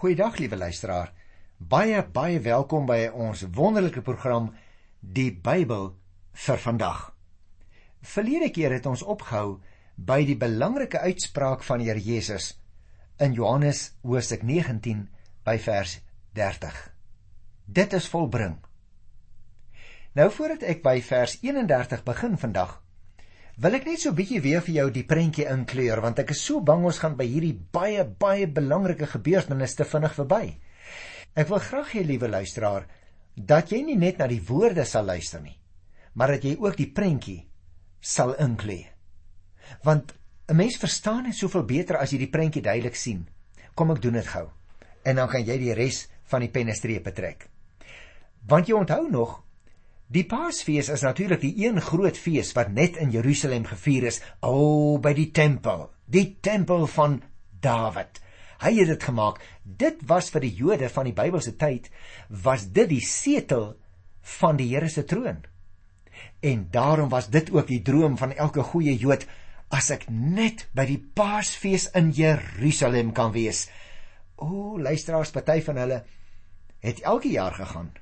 Goeiedag liewe luisteraar. Baie baie welkom by ons wonderlike program Die Bybel vir vandag. Verlede keer het ons opgehou by die belangrike uitspraak van Here Jesus in Johannes hoofstuk 19 by vers 30. Dit is volbring. Nou voordat ek by vers 31 begin vandag, wil ek net so 'n bietjie weer vir jou die prentjie inkleur want ek is so bang ons gaan by hierdie baie baie belangrike gebeurtenis te vinnig verby. Ek wil graag hê liewe luisteraar dat jy nie net na die woorde sal luister nie, maar dat jy ook die prentjie sal inklee. Want 'n mens verstaan dit soveel beter as jy die prentjie duidelik sien. Kom ek doen dit gou. En dan gaan jy die res van die pennestrepe trek. Want jy onthou nog Die Paasfees is natuurlik die een groot fees wat net in Jerusalem gevier is, o oh, by die tempel, die tempel van Dawid. Hy het dit gemaak. Dit was vir die Jode van die Bybelse tyd was dit die setel van die Here se troon. En daarom was dit ook die droom van elke goeie Jood as ek net by die Paasfees in Jerusalem kan wees. O, oh, luisteraars, party van hulle het elke jaar gegaan.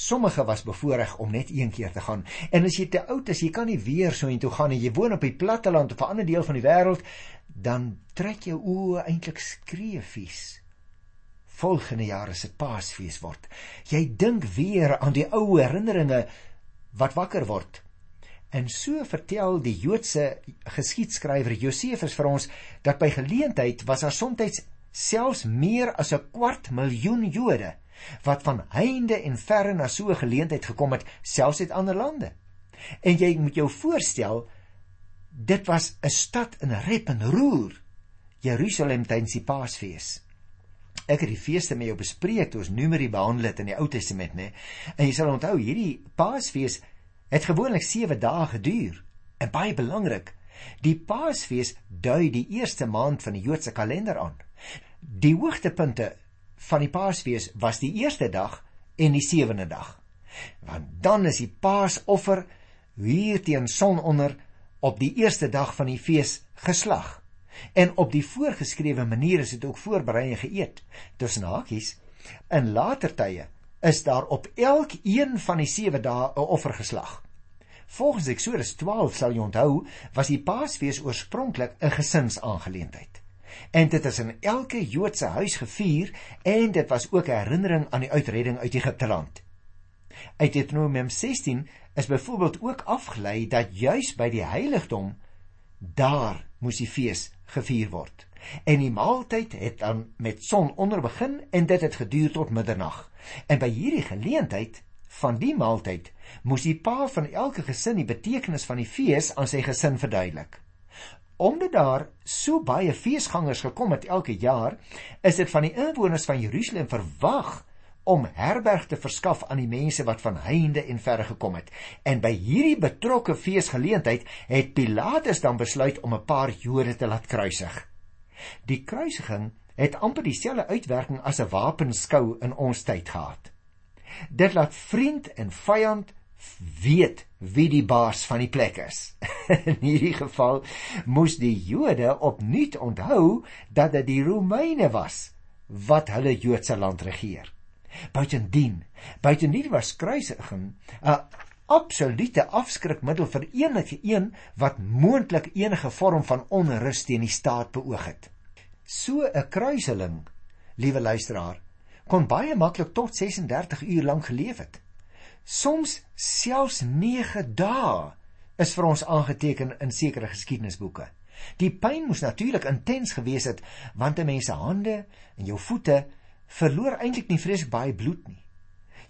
Sommige was bevoorreg om net een keer te gaan. En as jy te oud is, jy kan nie weer so intoe gaan en jy woon op die platte land of 'n ander deel van die wêreld, dan trek jou oë eintlik skreefies. Volgende jaar se Paasfees word. Jy dink weer aan die ou herinneringe wat wakker word. En so vertel die Joodse geskiedskrywer Josefus vir ons dat by geleentheid was daar soms selfs meer as 'n kwart miljoen Jode wat van heinde en verre na so 'n geleentheid gekom het, selfs uit ander lande. En jy moet jou voorstel, dit was 'n stad in rep en roer, Jerusalem tydens die Paasfees. Ek het die feeste met jou bespreek toe ons Numeri behandel het in die Ou Testament, né? En jy sal onthou, hierdie Paasfees het gewoonlik 7 dae geduur. En baie belangrik, die Paasfees dui die eerste maand van die Joodse kalender aan. Die hoogtepunte van die Paasfees was die eerste dag en die sewende dag. Want dan is die Paasoffer hier teen sononder op die eerste dag van die fees geslag. En op die voorgeskrewe manier is dit ook voorberei en geëet. Tussen hakies, in later tye is daar op elkeen van die 7 dae 'n offer geslag. Volgens Eksodus 12 sal jy onthou, was die Paasfees oorspronklik 'n gesinsaangeleentheid en dit is in elke Joodse huis gevier en dit was ook 'n herinnering aan die uitredding uit Egipte land. Uit Deuteronomium 16 is byvoorbeeld ook afgelei dat juis by die heiligdom daar moes die fees gevier word. En die maaltyd het dan met son onder begin en dit het geduur tot middernag. En by hierdie geleentheid van die maaltyd moes die pa van elke gesin die betekenis van die fees aan sy gesin verduidelik omdat daar so baie feesgangers gekom het elke jaar, is dit van die inwoners van Jerusalem verwag om herberg te verskaf aan die mense wat van heinde en verre gekom het. En by hierdie betrokke feesgeleentheid het Pilatus dan besluit om 'n paar Jode te laat kruisig. Die kruisiging het amper dieselfde uitwerking as 'n wapenskou in ons tyd gehad. Dit laat vriend en vyand weet wie die baas van die plek is. In hierdie geval moes die Jode opnuut onthou dat dit die Romeine was wat hulle Joodse land regeer. Buitendien, buitendien was kruisiging 'n absolute afskrikmiddel vir enige een wat moontlik enige vorm van onrus teen die staat beoog het. So 'n kruiseling, liewe luisteraar, kon baie maklik tot 36 uur lank geleef het. Soms selfs 9 dae is vir ons aangeteken in sekere geskiedenisboeke. Die pyn moes natuurlik intens gewees het want 'n mens se hande en jou voete verloor eintlik nie vreeslik baie bloed nie.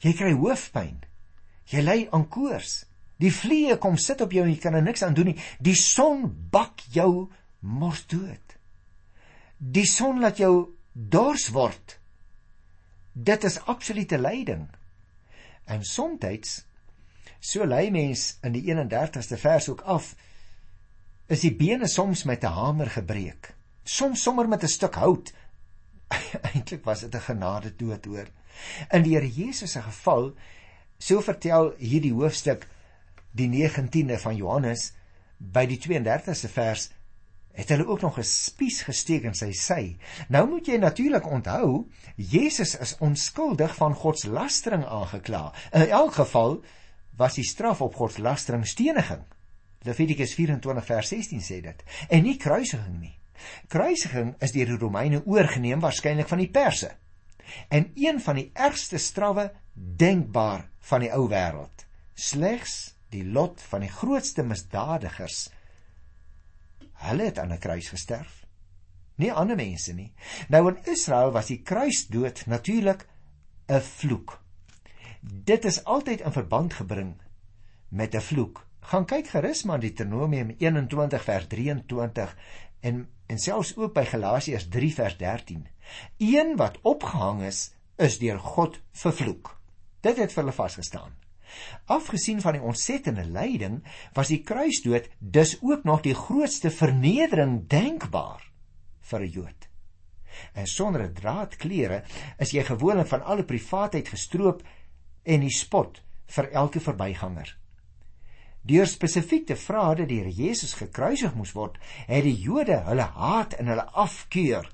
Jy kry hoofpyn. Jy ly aan koors. Die vliee kom sit op jou en jy kan er niks aan doen nie. Die son bak jou mors dood. Die son laat jou dors word. Dit is absolute lyding. En soms so lei mens in die 31ste vers ook af is die bene soms met 'n hamer gebreek. Soms sommer met 'n stuk hout. Eintlik was dit 'n genade dood hoor. In die Here Jesus se geval, so vertel hierdie hoofstuk die 19de van Johannes by die 32ste vers het hulle ook nog 'n spies gesteek in sy sy. Nou moet jy natuurlik onthou, Jesus is onskuldig van godslastering aangekla. In elk geval was die straf op godslastering steniging. Levitikus 24 vers 16 sê dit. En nie kruisiging nie. Kruisiging is deur die Romeine oorgeneem waarskynlik van die Perse. En een van die ergste strawwe denkbaar van die ou wêreld. Slegs die lot van die grootste misdadigers. Hulle het aan 'n kruis gesterf. Nie ander mense nie. Nou in Israel was die kruisdood natuurlik 'n vloek. Dit is altyd in verband gebring met 'n vloek gaan kyk gerus maar Deuteronomium 21 vers 23 en en selfs ook by Galasiërs 3 vers 13. Een wat opgehang is, is deur God vervloek. Dit het vir hulle vasgestaan. Afgesien van die ontsettende lyding, was die kruisdood dus ook nog die grootste vernedering denkbaar vir 'n Jood. En sonder 'n draad klere is jy gewoonlik van alle privaatheid gestroop en die spot vir elke verbyganger. Deur spesifiek te vra dat die Here Jesus gekruisig moes word, het die Jode hulle haat en hulle afkeur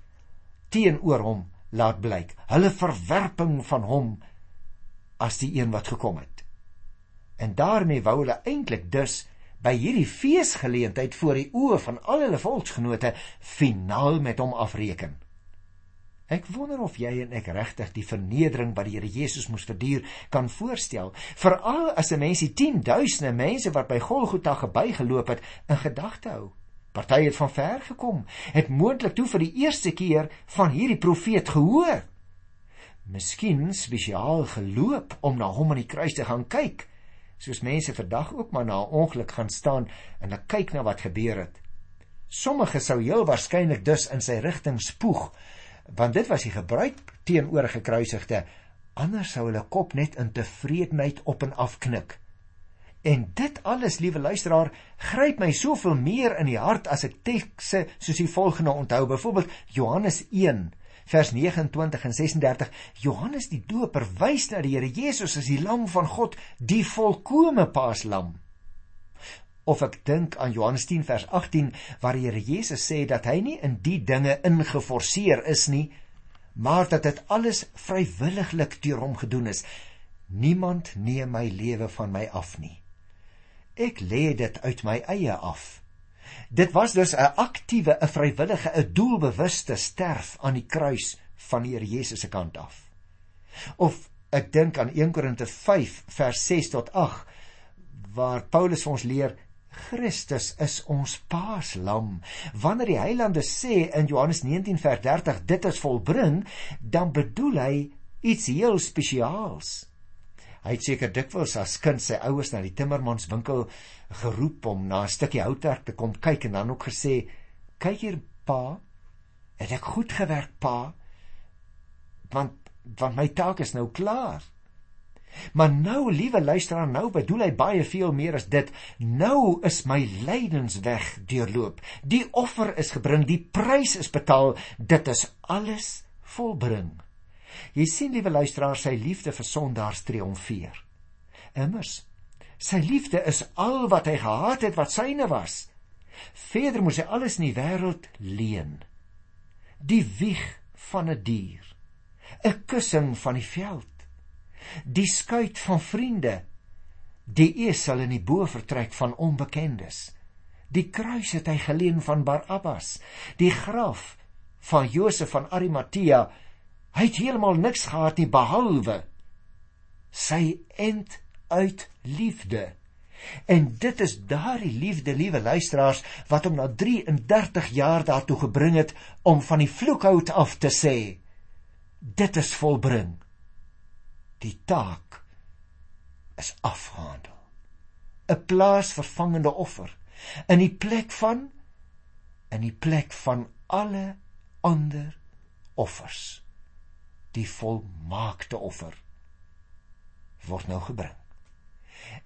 teenoor hom laat blyk. Hulle verwerping van hom as die een wat gekom het. En daarmee wou hulle eintlik dus by hierdie feesgeleentheid voor die oë van al hulle volksgenote finaal met hom afreken. Ek wonder of jy en ek regtig die vernedering wat die Here Jesus moes verduur kan voorstel, veral as 'n mens die 10000 mense wat by Golgotha gebygeloop het in gedagte hou. Party het van ver gekom, het moontlik toe vir die eerste keer van hierdie profeet gehoor. Miskien spesiaal geloop om na hom aan die kruis te gaan kyk, soos mense vandag ook maar na 'n ongeluk gaan staan en dan kyk na wat gebeur het. Sommige sou heel waarskynlik dus in sy rigting spoeg want dit was die gebruik teenoor gekruisigde. Anders sou hulle kop net in tevredenheid op en af knik. En dit alles liewe luisteraar gryp my soveel meer in die hart as ek tekste soos die volgende onthou. Byvoorbeeld Johannes 1 vers 29 en 36 Johannes die doper wys na die Here Jesus as die lam van God die volkomme paaslam. Of ek dink aan Johannes 10 vers 18 waar die Here Jesus sê dat hy nie in die dinge ingeforseer is nie maar dat dit alles vrywilliglik deur hom gedoen is. Niemand neem my lewe van my af nie. Ek lê dit uit my eie af dit was dus 'n aktiewe 'n vrywillige 'n doelbewuste sterf aan die kruis van die Here Jesus se kant af of ek dink aan 1 Korinte 5 vers 6 tot 8 waar Paulus vir ons leer Christus is ons paaslam. Wanneer die Heiland sê in Johannes 19 vers 30 dit is volbring, dan bedoel hy iets heel spesiaals. Hy het seker dikwels as kind sy ouers na die timmermanswinkel geroep om na 'n stukkie houtwerk te kom kyk en dan ook gesê: "Kyk hier, pa, het ek goed gewerk, pa? Want want my taak is nou klaar." Maar nou, liewe luisteraar, nou bedoel hy baie veel meer as dit. Nou is my lydensweg deurloop. Die offer is gebring, die prys is betaal. Dit is alles volbring. Jy sien, liewe luisteraar, sy liefde vir sondaars triomfeer. Immers, sy liefde is al wat hy gehad het wat syne was. Verder moes hy alles in die wêreld leen. Die wieg van 'n die dier, 'n kussing van die veld die skuit van vriende die esel in die bovertrek van onbekendes die kruis het hy geleen van Barabbas die graf van Josef van Arimatea hy het heeltemal niks gehad nie behalwe sy end uit liefde. En dit is daardie liefde liewe luisteraars wat hom na 33 jaar daartoe gebring het om van die vloekhout af te sê dit is volbring. Die taak is afgehandel. 'n plaasvervangende offer. In die plek van in die plek van alle ander offers die volmaakte offer word nou gebring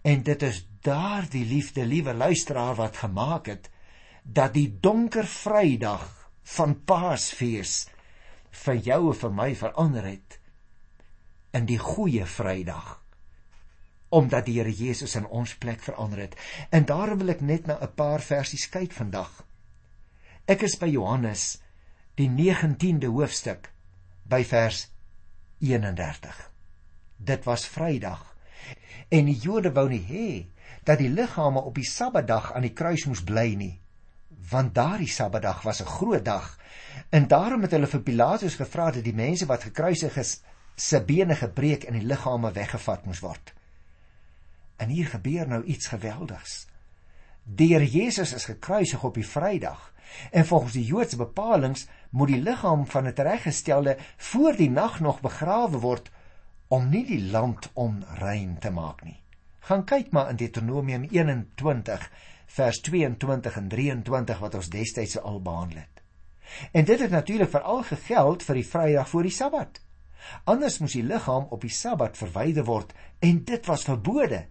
en dit is daardie liefde liewe luisteraar wat gemaak het dat die donker vrydag van paasfees vir jou en vir my verander het in die goeie Vrydag omdat die Here Jesus in ons plek verander het. En daarom wil ek net na 'n paar versies kyk vandag. Ek is by Johannes die 19de hoofstuk by vers 31. Dit was Vrydag en die Jode wou nie hê dat die liggame op die Sabbatdag aan die kruis moes bly nie, want daardie Sabbatdag was 'n groot dag. En daarom het hulle vir Pilatus gevra dat die mense wat gekruisig is se bene gebreek en die liggame weggevat moes word. En hier gebeur nou iets geweldigs. Die Here Jesus is gekruisig op die Vrydag en volgens die Joodse bepalinge moet die liggaam van 'n tereggestelde voor die nag nog begrawe word om nie die land onrein te maak nie. Gaan kyk maar in Deuteronomium 21 vers 22 en 23 wat ons destyds al behandel het. En dit het natuurlik veral gegeld vir die Vrydag voor die Sabbat. Anders moes die liggaam op die Sabbat verwyder word en dit was verbode.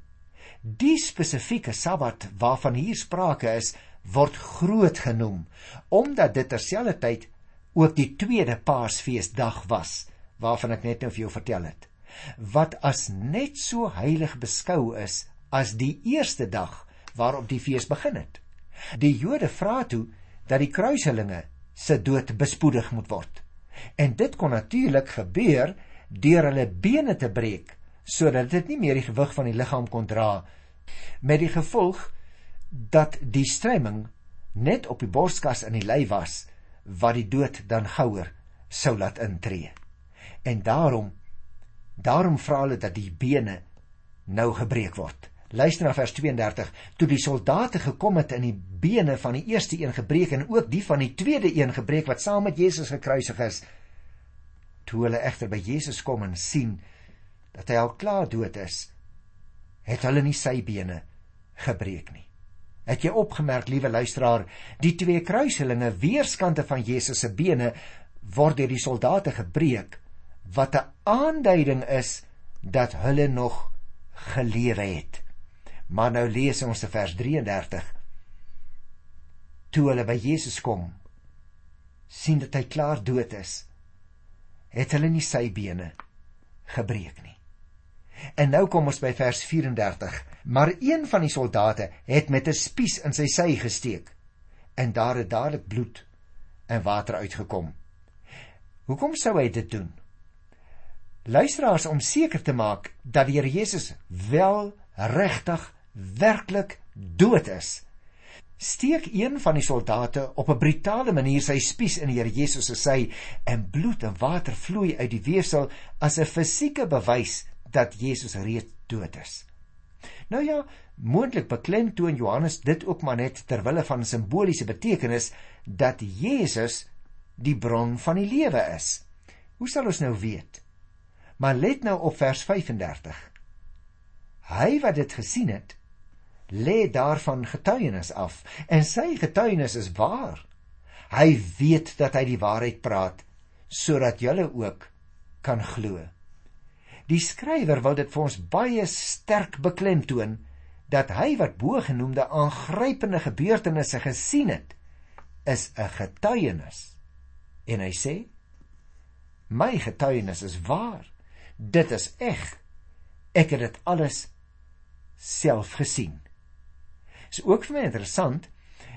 Die spesifieke Sabbat waarvan hier sprake is, word groot genoem omdat dit terselfdertyd ook die tweede Paasfeesdag was waarvan ek net nou vir jou vertel het wat as net so heilig beskou is as die eerste dag waarop die fees begin het. Die Jode vra toe dat die kruiselinge se dood bespoedig moet word. En dit kon natuurlik gebeur deur hulle bene te breek sodat dit nie meer die gewig van die liggaam kon dra met die gevolg dat die stremming net op die borskas in die lyf was wat die dood dan gouer sou laat intree. En daarom daarom vra hulle dat die bene nou gebreek word. Luister na vers 32. Toe die soldate gekom het en die bene van die eerste een gebreek en ook die van die tweede een gebreek wat saam met Jesus gekruisig is, toe hulle egter by Jesus kom en sien dat hy al klaar dood is, het hulle nie sy bene gebreek nie. Het jy opgemerk, liewe luisteraar, die twee kruiselinge weerskante van Jesus se bene word deur die soldate gebreek wat 'n aanduiding is dat hulle nog gelewe het. Maar nou lees ons te vers 33. Toe hulle by Jesus kom, sien dat hy klaar dood is, het hulle nie sy bene gebreek nie. En nou kom ons by vers 34. Maar een van die soldate het met 'n spies in sy sy gesteek en daar het dadelik bloed en water uitgekom. Hoekom sou hy dit doen? Luisteraars om seker te maak dat die Here Jesus wel regtig werklik dood is. Steek een van die soldate op 'n brutale manier sy spies in die Here Jesus se sy en bloed en water vloei uit die weefsel as 'n fisieke bewys dat Jesus reeds dood is. Nou ja, moontlik beklemtoon Johannes dit ook maar net ter wille van simboliese betekenis dat Jesus die bron van die lewe is. Hoe sal ons nou weet? Maar let nou op vers 35. Hy wat dit gesien het, lê daarvan getuienis af en sy getuienis is waar. Hy weet dat hy die waarheid praat sodat julle ook kan glo. Die skrywer wil dit vir ons baie sterk beklemtoon dat hy wat bo-genoemde aangrypende gebeurtenisse gesien het, is 'n getuienis. En hy sê: "My getuienis is waar. Dit is eg. Ek het dit alles self gesien." Is ook vir my interessant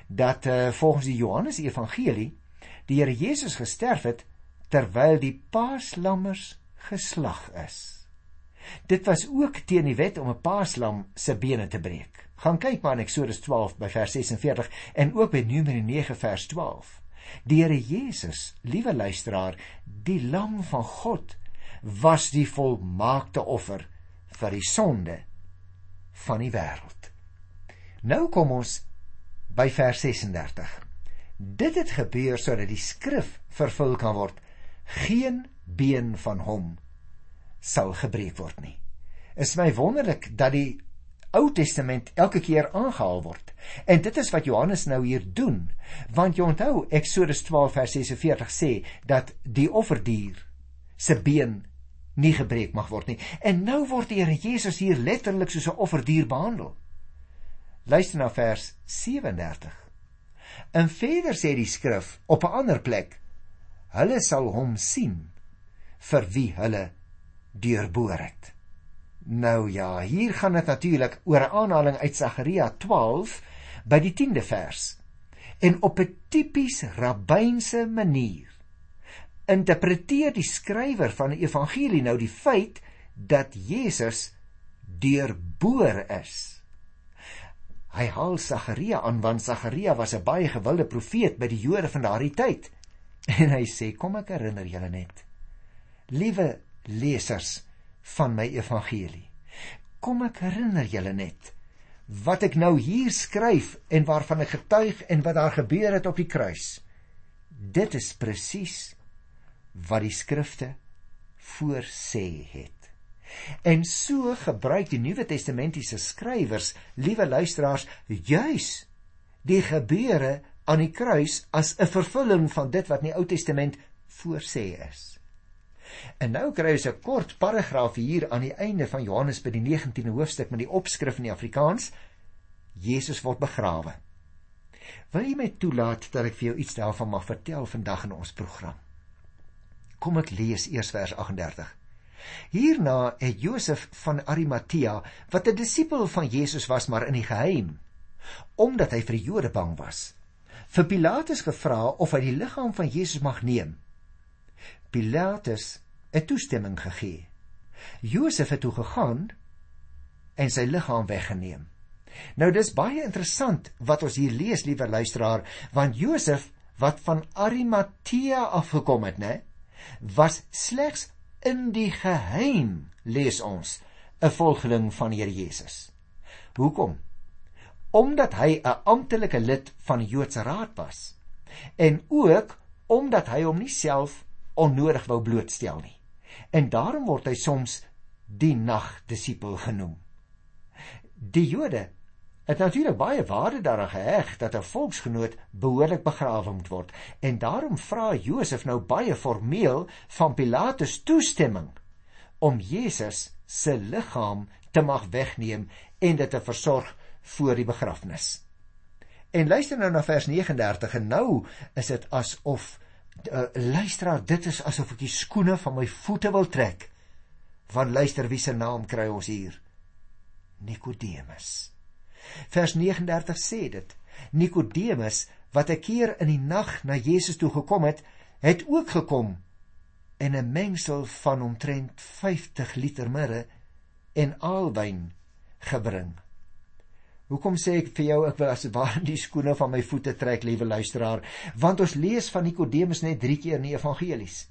dat uh, volgens die Johannes Evangelie die Here Jesus gesterf het terwyl die paaslammers geslag is. Dit was ook teen die wet om 'n paaslam se bene te breek. Gaan kyk maar in Eksodus 12 by vers 46 en ook by Numeri 9 vers 12. Die Here Jesus, liewe luisteraar, die lam van God, was die volmaakte offer vir die sonde van die wêreld. Nou kom ons by vers 36. Dit het gebeur sodat die skrif vervul kan word: Geen been van hom sal gebreek word nie. Is my wonderlik dat die Ou Testament elke keer aangehaal word. En dit is wat Johannes nou hier doen, want jy onthou Eksodus 12 vers 46 sê dat die offerdier se been nie gebreek mag word nie. En nou word die Here Jesus hier letterlik soos 'n offerdier behandel. Luister na vers 37. En verder sê die skrif op 'n ander plek: Hulle sal hom sien vir wie hulle deurboor het. Nou ja, hier gaan dit natuurlik oor 'n aanhaling uit Sagaria 12 by die 10de vers. En op 'n tipies rabbynse manier interpreteer die skrywer van die evangelie nou die feit dat Jesus deurboor is. Hy haal Sagaria aan want Sagaria was 'n baie gewilde profeet by die Jode van daardie tyd. En hy sê: "Kom ek herinner julle net. Liewe lesers van my evangelie, kom ek herinner julle net wat ek nou hier skryf en waarvan ek getuig en wat daar gebeur het op die kruis. Dit is presies wat die skrifte voorsê het. En so gebruik die Nuwe Testamentiese skrywers, liewe luisteraars, juis die gebeure aan die kruis as 'n vervulling van dit wat in die Ou Testament voorsê is. En nou kry ons 'n kort paragraaf hier aan die einde van Johannes by die 19de hoofstuk met die opskrif in die Afrikaans: Jesus word begrawe. Wil jy my toelaat dat ek vir jou iets daarvan mag vertel vandag in ons program? Kom ek lees eers vers 38. Hierna het Josef van Arimatea, wat 'n disipel van Jesus was maar in die geheim, omdat hy vir die Jode bang was, vir Pilatus gevra of hy die liggaam van Jesus mag neem. Pilatus het toestemming gegee. Josef het toe gegaan en sy liggaam weggeneem. Nou dis baie interessant wat ons hier lees, liewe luisteraar, want Josef wat van Arimatea afgekom het, né? was slegs in die geheim lees ons 'n volgeling van die Here Jesus. Hoekom? Omdat hy 'n amptelike lid van die Joodse Raad was en ook omdat hy hom nie self onnodig wou blootstel nie. En daarom word hy soms die nagdisipel genoem. Die Jode het natuurlik baie waarde daaraan geheg dat 'n volksgenoot behoorlik begrawe moet word en daarom vra Josef nou baie formeel van Pilatus toestemming om Jesus se liggaam te mag wegneem en dit te versorg voor die begrafnis. En luister nou na vers 39 en nou is dit asof uh, luisteraar dit is asof ek die skoene van my voete wil trek. Want luister wie se naam kry ons hier? Nikodemus. Vers 39 sê dit. Nikodemus wat 'n keer in die nag na Jesus toe gekom het, het ook gekom en 'n mengsel van omtrent 50 liter mirre en aalwyn gebring. Hoekom sê ek vir jou ek wil asseblief die skoene van my voete trek, liewe luisteraar, want ons lees van Nikodemus net 3 keer in die evangelies.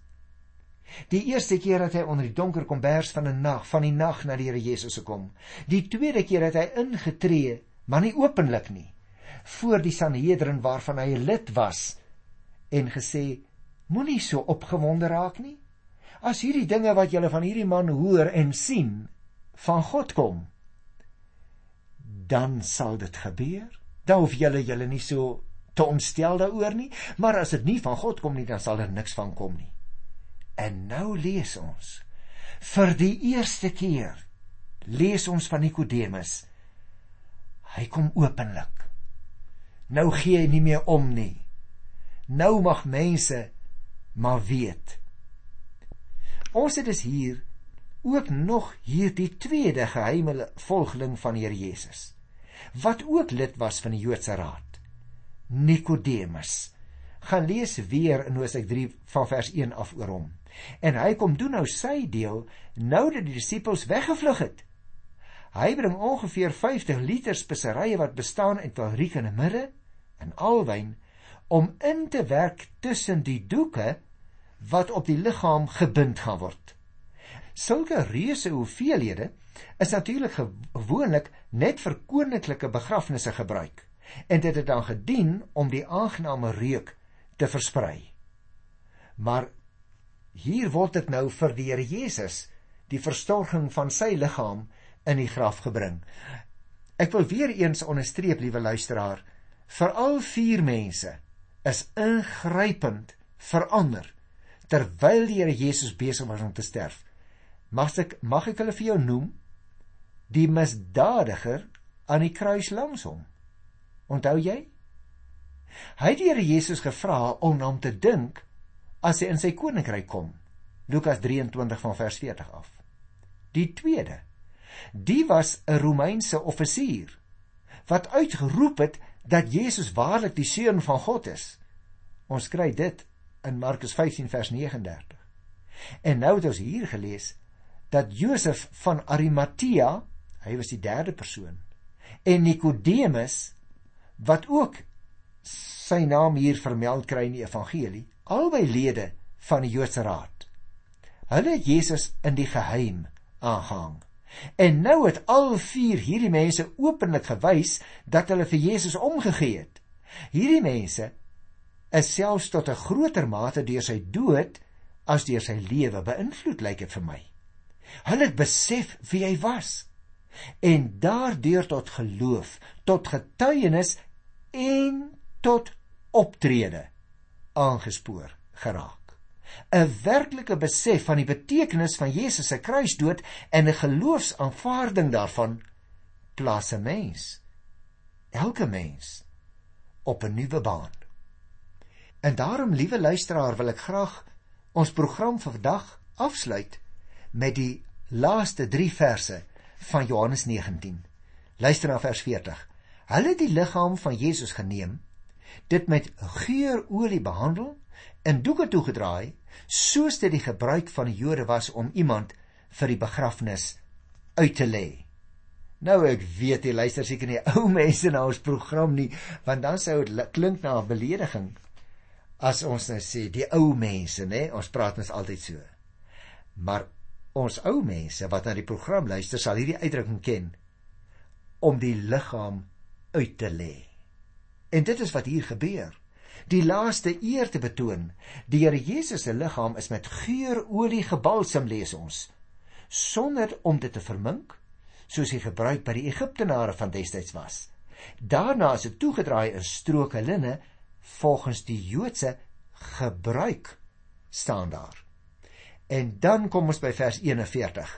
Die eerste keer het hy onder die donker kombers van 'n nag, van die nag na die Here Jesus gekom. Die tweede keer het hy ingetree, maar nie openlik nie, voor die Sanhedrin waarvan hy 'n lid was en gesê: Moenie so opgewonde raak nie. As hierdie dinge wat julle van hierdie man hoor en sien van God kom, dan sal dit gebeur. Dan hoef julle julle nie so te ontstel daaroor nie, maar as dit nie van God kom nie, dan sal er niks van kom nie. En nou lees ons vir die eerste keer lees ons van Nikodemus. Hy kom openlik. Nou gee hy nie meer om nie. Nou mag mense maar weet. Ons het dus hier ook nog hierdie tweede geheime volgeling van Here Jesus wat ook lid was van die Joodse Raad. Nikodemus. Gaan lees weer in Hosea 3 van vers 1 af oor hom. En hy kom doen nou sy deel nou dat die disippels weggevlug het. Hy bring ongeveer 50 liter speserye wat bestaan uit valriek en mirre en alwyn om in te werk tussen die doeke wat op die liggaam gebind gaan word. Sulke reuse hoeveelhede is natuurlik gewoonlik net vir koninklike begrafnisse gebruik en dit het dan gedien om die aangename reuk te versprei. Maar Hier word dit nou vir die Here Jesus die verstorging van sy liggaam in die graf gebring. Ek wil weer eens onderstreep, liewe luisteraar, veral vier mense is ingrypend verander terwyl die Here Jesus besig was om te sterf. Mag ek mag ek hulle vir jou noem? Die misdadiger aan die kruis langs hom. Onthou jy? Hy het die Here Jesus gevra om na hom te dink as hy in sy koninkryk kom. Lukas 23 van vers 40 af. Die tweede. Die was 'n Romeinse offisier wat uitgeroep het dat Jesus waarlik die seun van God is. Ons kry dit in Markus 15 vers 39. En nou het ons hier gelees dat Josef van Arimatea, hy was die derde persoon, en Nikodemus wat ook sy naam hier vermeld kry in die evangelie, albei lede van die Joodse raad. Hulle het Jesus in die geheim aangehang. En nou het al vier hierdie mense openlik gewys dat hulle vir Jesus omgegee het. Hierdie mense is selfs tot 'n groter mate deur sy dood as deur sy lewe beïnvloed lyk dit vir my. Hulle het besef wie hy was en daardeur tot geloof, tot getuienis en tot optrede aangespoor geraak. 'n Werklike besef van die betekenis van Jesus se kruisdood en 'n geloofsaanvaarding daarvan plaas 'n mens, elke mens op 'n nuwe baan. En daarom, liewe luisteraar, wil ek graag ons program vir vandag afsluit met die laaste 3 verse van Johannes 19. Luister na vers 40. Hulle het die liggaam van Jesus geneem, dit met geurolie behandel en doeke toegedraai, soos dit die gebruik van die Jode was om iemand vir die begrafnis uit te lê. Nou ek weet jy luister seker nie ou mense na ons program nie, want dan sou dit klink na 'n belediging as ons nou sê die ou mense, nê? Ons praat mens altyd so. Maar ons ou mense wat na die program luister, sal hierdie uitdrukking ken om die liggaam uit te lê. En dit is wat hier gebeur. Die laaste eer te betoon. Die Here Jesus se liggaam is met geurolie gebalsem lees ons, sonder om dit te vermink, soos hy gebruik by die Egiptenare van destyds was. Daarna is dit toegedraai in stroke linne volgens die Joodse gebruik staan daar. En dan kom ons by vers 41.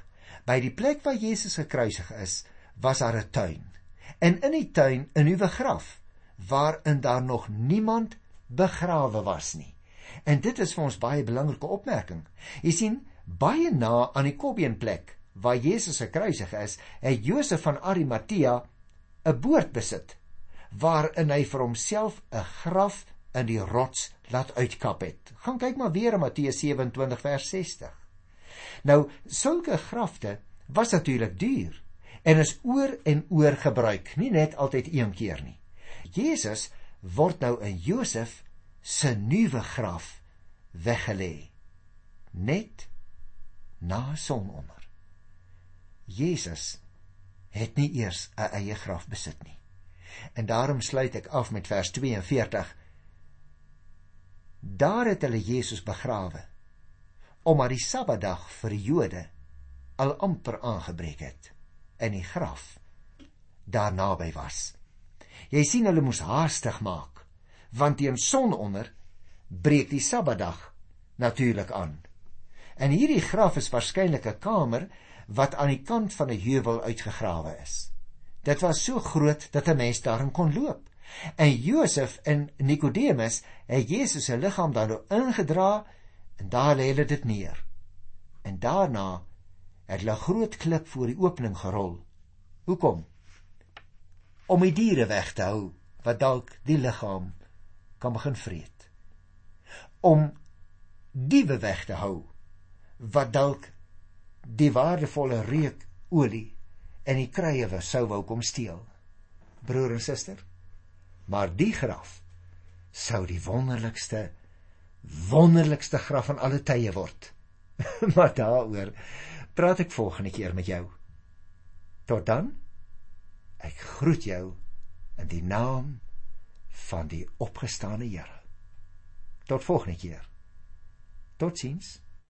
By die plek waar Jesus gekruisig is, was daar 'n tuin en in die tuin 'n nuwe graf waarin daar nog niemand begrawe was nie. En dit is vir ons baie belangrike opmerking. Jy sien, baie na aan die Kobbeenplek waar Jesus gekruisig is, het Josef van Arimatea 'n boord besit waarin hy vir homself 'n graf in die rots laat uitkap het. Gaan kyk maar weer in Matteus 27 vers 60. Nou, sulke grafte was natuurlik duur en is oor en oor gebruik, nie net altyd een keer nie. Jesus word nou in Josef se nuwe graf weggelê net na sononder. Jesus het nie eers 'n eie graf besit nie. En daarom sluit ek af met vers 42. Daar het hulle Jesus begrawe omdat die Sabbatdag vir die Jode al amper aangebreek het in die graf daar naby was. Jy sien hulle moes haastig maak want teen sononder breek die Sabbatdag natuurlik aan. En hierdie graf is waarskynlik 'n kamer wat aan die kant van 'n heuwel uitgegrawe is. Dit was so groot dat 'n mens daarin kon loop. En Josef en Nikodemus het Jesus se liggaam dan nou ingedra en daar lê hulle dit neer. En daarna het hulle 'n groot klip voor die opening gerol. Hoekom? Om die diere weg te hou wat dalk die liggaam kan begin vreet. Om diewe weg te hou wat dalk die waardevolle reuk olie en die krye sou wou kom steel. Broer en suster, maar die graf sou die wonderlikste wonderlikste graf van alle tye word. maar daaroor praat ek volgende keer met jou. Tot dan. Ek groet jou in die naam van die opgestane Here. Tot volgende keer. Totsiens.